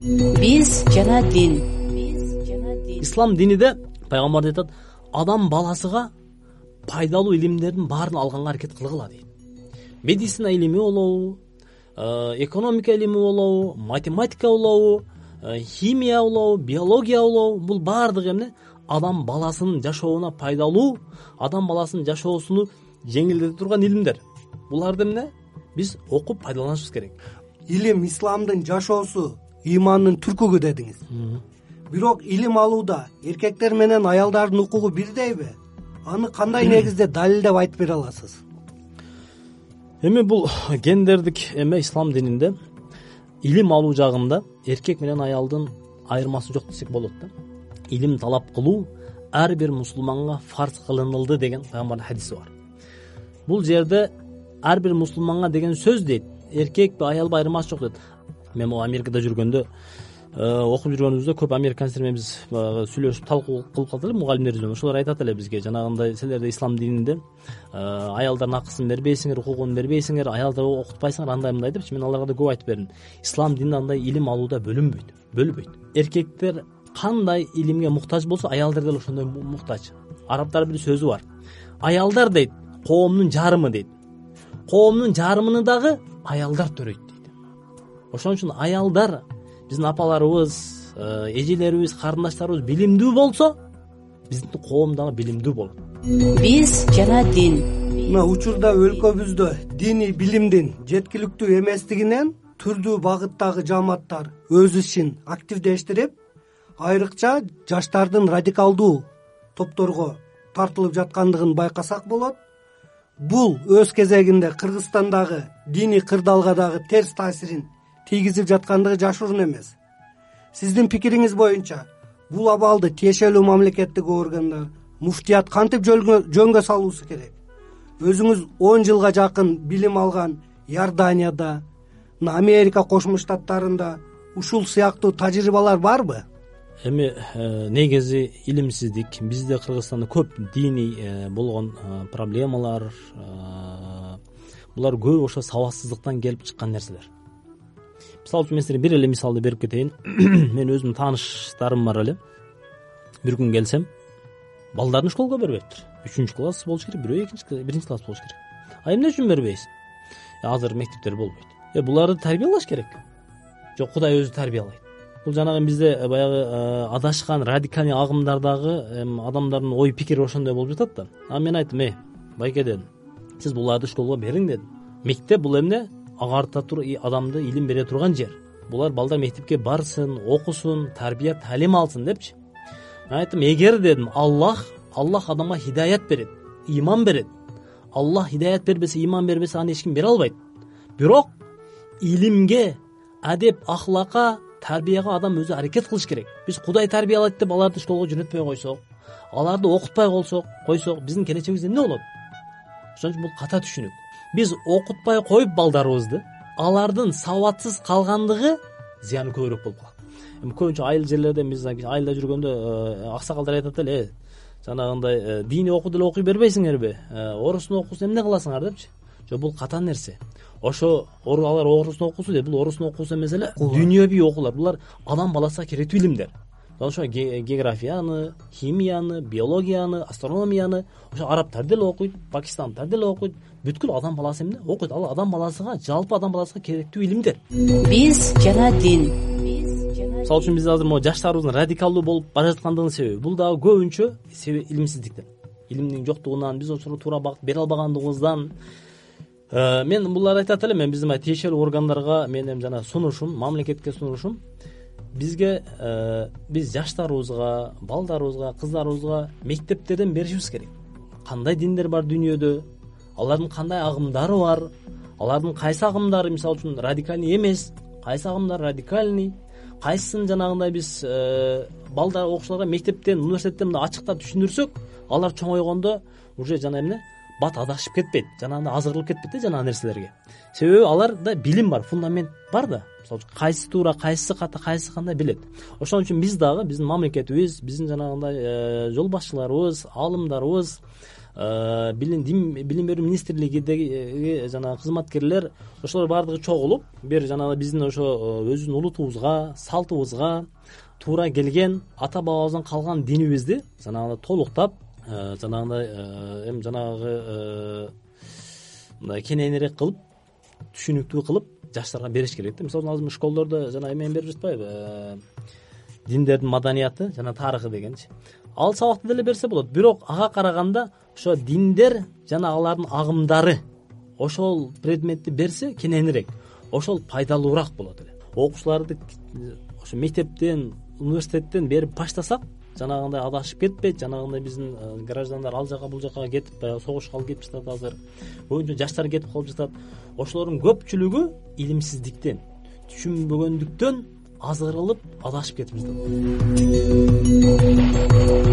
биз жана дин. Ислам диниде пайгамбарыбыз айтат адам баласыга пайдалуу илимдердин баарын алганга аракет кылгыла дейт медицина илими болобу э, экономика илими болобу математика болобу э, химия болобу биология болобу. Бул баардыгы эмне? Адам баласынын жашооуна пайдалуу адам баласынын жашоосуну жеңилдете турган илимдер. Буларды эмне? Биз окуп пайдаланышыбыз керек. Илим исламдын жашоосу ыймандын түркүгү дедиңиз. Бирок илим алууда эркектер менен аялдардын укугу бирдейби? Аны кандай негизде далилдеп айтып бере аласыз? Эми бул гендердик эме ислам дининде илим алуу жагында эркек менен аялдын айырмасы жок десек болот да. Илим талап кылуу ар бир мусулманга фарз кылынылды деген пайгамбардын хадиси бар. Бул жерде ар бир мусулманга деген сөз дейт. Эркекпи аялбы айырмасы жок дейт мен могу америкада жүргөндө э, окуп жүргөнүбүздө көп американецтер менен биз баягы сүйлөшүп талкуу кылып калдык эле мугалимдерибиз менен ошолор айтат эле бизге жанагындай силерде ислам дининде э, аялдардын акысын бербейсиңер укугун бербейсиңер аялдарды окутпайсыңар андай мындай депчи. Мен аларга да көп айтып бердим. Ислам дининде андай илим алууда бөлүнбөйт бөлбөйт. Эркектер кандай илимге муктаж болсо аялдар деле ошондой муктаж. Арабтардын бир сөзү бар. Аялдар дейт коомдун жарымы дейт. Коомдун жарымыны дагы аялдар төрөйт ошон үчүн аялдар биздин апаларыбыз э, эжелерибиз карындаштарыбыз билимдүү болсо биздин коом дагы билимдүү болот. Биз жана дин. Мына учурда өлкөбүздө диний билимдин жеткиликтүү эместигинен түрдүү багыттагы жааматтар өз ишин активдештирип айрыкча жаштардын радикалдуу топторго тартылып жаткандыгын байкасак болот. Бул өз кезегинде кыргызстандагы диний кырдаалга дагы терс таасирин тийгизип жаткандыгы жашыруун эмес. Сиздин пикириңиз боюнча бул абалды тиешелүү мамлекеттик органдар муфтият кантип жөнгө салуусу керек? Өзүңүз он жылга жакын билим алган иорданияда америка кошмо штаттарында ушул сыяктуу тажрыйбалар барбы? Эми э, негизи илимсиздик. Бизде кыргызстанда көп диний э, болгон э, проблемалар булар көбү ошо сабатсыздыктан келип чыккан нерселер мисалы үчүн мен силерге бир эле мисалды берип кетейин. Менин өзүмдүн тааныштарым бар эле. Бир күн келсем балдарын школго бербептир. Үчүнчү класс болуш керек бирөө экинчи биринчи класс болуш керек. А эмне үчүн бербейсиң? Азыр мектептер болбойт. Э буларды тарбиялаш керек. Жок кудай өзү тарбиялайт. Бул жанагы бизде э, баягы э, адашкан радикальный агымдардагы адамдардын ой пикири ошондой болуп жатат да. А мен айттым эй байке дедим сиз буларды школго бериң дедим. Мектеп бул эмне агарта адамды илим бере турган жер. Булар балдар мектепке барсын окусун тарбия таалим алсын депчи. Мен айттым эгер дедим аллах аллах адамга хидаят берет ыйман берет. Аллах хидаят бербесе ыйман бербесе аны эч ким бере албайт бирок илимге адеп ахлакка тарбияга адам өзү аракет кылыш керек. Биз кудай тарбиялайт деп аларды школго жөнөтпөй койсок аларды окутпай калсок койсок биздин келечегибиз эмне болот? Ошон үчүн бул ката түшүнүк биз окутпай коюп балдарыбызды алардын сабатсыз калгандыгы зыяны көбүрөөк болуп калат. Эми көбүнчө айыл жерлерде биз айылда жүргөндө э, аксакалдар айтат эле э. Жанагындай э, диний окуу деле окуй бербейсиңерби э, орустун окуусун эмне кыласыңар депчи? Жок бул ката нерсе? Ошо алар орустун окуусу дейт бул орустун окуусу эмес эле дүйнөбүй окуулар булар адам баласына керектүү илимдер ошо географияны химияны биологияны астрономияны ошо арабтар деле окуйт пакистандтар деле окуйт бүткүл адам баласы эмне? Окуйт. Ал адам баласыга жалпы адам баласына керектүү илимдер. Биз жана дин. Мисалы үчүн биз азыр могу жаштарыбыздын радикалдуу болуп бара жаткандыгынын себеби бул дагы көбүнчө себеби илимсиздиктен илимдин жоктугунан биз ошого туура багыт бере албагандыгыбыздан Э, мен буларды айтат элем мен биздин баягы тиешелүү органдарга менин жанагы сунушум мамлекетке сунушум бизге э, биз жаштарыбызга балдарыбызга кыздарыбызга мектептерден беришибиз керек. Кандай диндер бар дүйнөдө алардын кандай агымдары бар? Алардын кайсы агымдары мисалы үчүн радикальный эмес? Кайсы агымдар радикальный? Кайсысын жанагындай биз э, балдар окуучуларга мектептен университеттен мындай ачыктап түшүндүрсөк алар чоңойгондо уже жана эмне бат адашып кетпейт жанагындай азырылып кетпейт да жанагы нерселерге. Себеби аларда билим бар фундамент бар да. Мисалы үчүн кайсы туура кайсысы ката кайсысы кандай билет. Ошон үчүн биз дагы биздин мамлекетибиз биздин жанагындай э, жол башчыларыбыз аалымдарыбыз билим билим берүү министрлигидеги жанагы кызматкерлер ошолор баардыгы чогулуп бир жанагы биздин ошо өзүбүздүн улутубузга салтыбызга туура келген ата бабабыздан калган динибизди жанагындай толуктап жанагындай эми жанагы мындай кененирээк кылып түшүнүктүү кылып жаштарга бериш керек да. Мисалы үчүн азыр школдордо жана эмени берип жатпайбы э, диндердин маданияты жана тарыхы дегенчи. Ал сабакты деле берсе болот. Бирок ага караганда ошо диндер жана алардын агымдары ошол предметти берсе кененирээк ошол пайдалуураак болот эле. Окуучуларды ошо мектептен университеттен берип баштасак жанагындай адашып кетпейт жанагындай биздин э, граждандар ал жака бул жака кетип баягы согушкалы кетип жатат азыр. Көбүнчө жаштар кетип калып жатат. Ошолордун көпчүлүгү илимсиздиктен түшүнбөгөндүктөн азырылып адашып кетип жатат